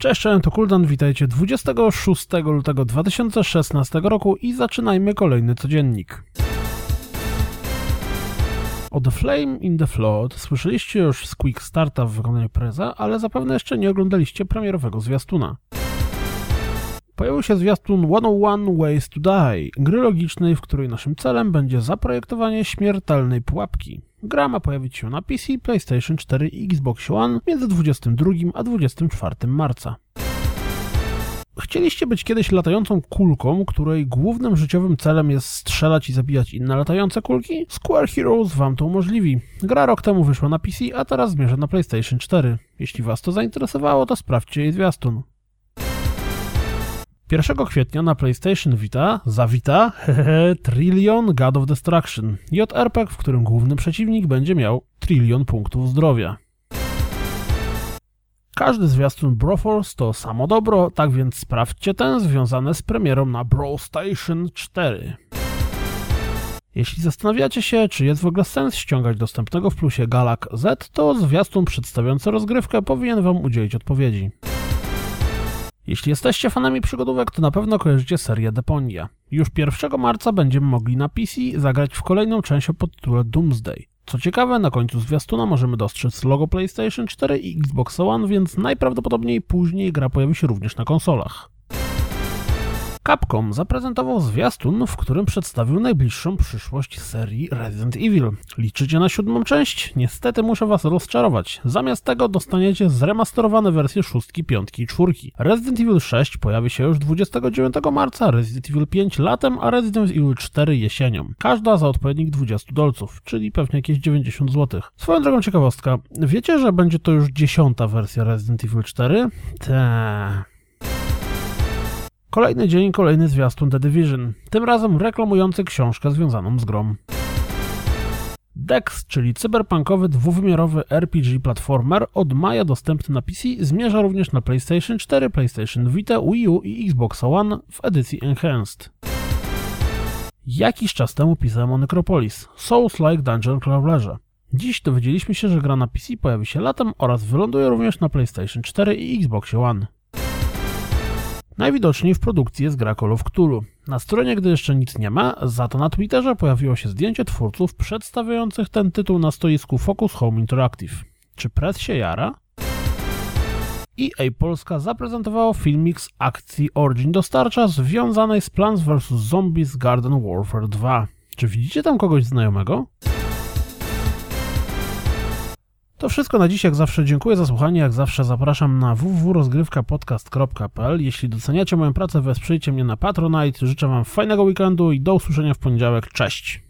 Cześć, cześć, to Kuldan, witajcie 26 lutego 2016 roku i zaczynajmy kolejny codziennik. O The Flame in the Flood słyszeliście już z Quick Starta w wykonaniu Preza, ale zapewne jeszcze nie oglądaliście premierowego zwiastuna. Pojawił się zwiastun 101 Ways to Die, gry logicznej, w której naszym celem będzie zaprojektowanie śmiertelnej pułapki. Gra ma pojawić się na PC, PlayStation 4 i Xbox One między 22 a 24 marca. Chcieliście być kiedyś latającą kulką, której głównym życiowym celem jest strzelać i zabijać inne latające kulki? Square Heroes wam to umożliwi. Gra rok temu wyszła na PC, a teraz zmierza na PlayStation 4. Jeśli was to zainteresowało, to sprawdźcie jej zwiastun. 1 kwietnia na PlayStation Vita zawita hehe, Trillion God of Destruction, JRPG, w którym główny przeciwnik będzie miał trilion punktów zdrowia. Każdy zwiastun Broforce to samo dobro, tak więc sprawdźcie ten związany z premierą na Bro Station 4. Jeśli zastanawiacie się, czy jest w ogóle sens ściągać dostępnego w plusie Galak Z, to zwiastun przedstawiający rozgrywkę powinien Wam udzielić odpowiedzi. Jeśli jesteście fanami przygodówek, to na pewno kojarzycie serię Deponia. Już 1 marca będziemy mogli na PC zagrać w kolejną część o podtytule Doomsday. Co ciekawe, na końcu zwiastuna możemy dostrzec logo PlayStation 4 i Xbox One, więc najprawdopodobniej później gra pojawi się również na konsolach. Capcom zaprezentował zwiastun, w którym przedstawił najbliższą przyszłość serii Resident Evil. Liczycie na siódmą część? Niestety muszę was rozczarować. Zamiast tego dostaniecie zremasterowane wersje szóstki, piątki i czwórki. Resident Evil 6 pojawi się już 29 marca, Resident Evil 5 latem, a Resident Evil 4 jesienią. Każda za odpowiednik 20 dolców, czyli pewnie jakieś 90 zł. Swoją drogą ciekawostka, wiecie, że będzie to już dziesiąta wersja Resident Evil 4? Teee... Kolejny dzień, kolejny zwiastun The Division, tym razem reklamujący książkę związaną z grą. Dex, czyli cyberpunkowy dwuwymiarowy RPG platformer od maja dostępny na PC, zmierza również na PlayStation 4, PlayStation Vita, Wii U i Xbox One w edycji Enhanced. Jakiś czas temu pisałem o Necropolis, Souls-like Dungeon Crawlerze. Dziś dowiedzieliśmy się, że gra na PC pojawi się latem oraz wyląduje również na PlayStation 4 i Xbox One. Najwidoczniej w produkcji jest gra Call of Cthulhu. Na stronie, gdy jeszcze nic nie ma, za to na Twitterze pojawiło się zdjęcie twórców przedstawiających ten tytuł na stoisku Focus Home Interactive. Czy press się jara? EA Polska zaprezentowało filmik z akcji Origin dostarcza związanej z Plants vs. Zombies Garden Warfare 2. Czy widzicie tam kogoś znajomego? To wszystko na dziś, jak zawsze dziękuję za słuchanie, jak zawsze zapraszam na www.rozgrywkapodcast.pl Jeśli doceniacie moją pracę, wesprzyjcie mnie na Patronite, życzę Wam fajnego weekendu i do usłyszenia w poniedziałek, cześć!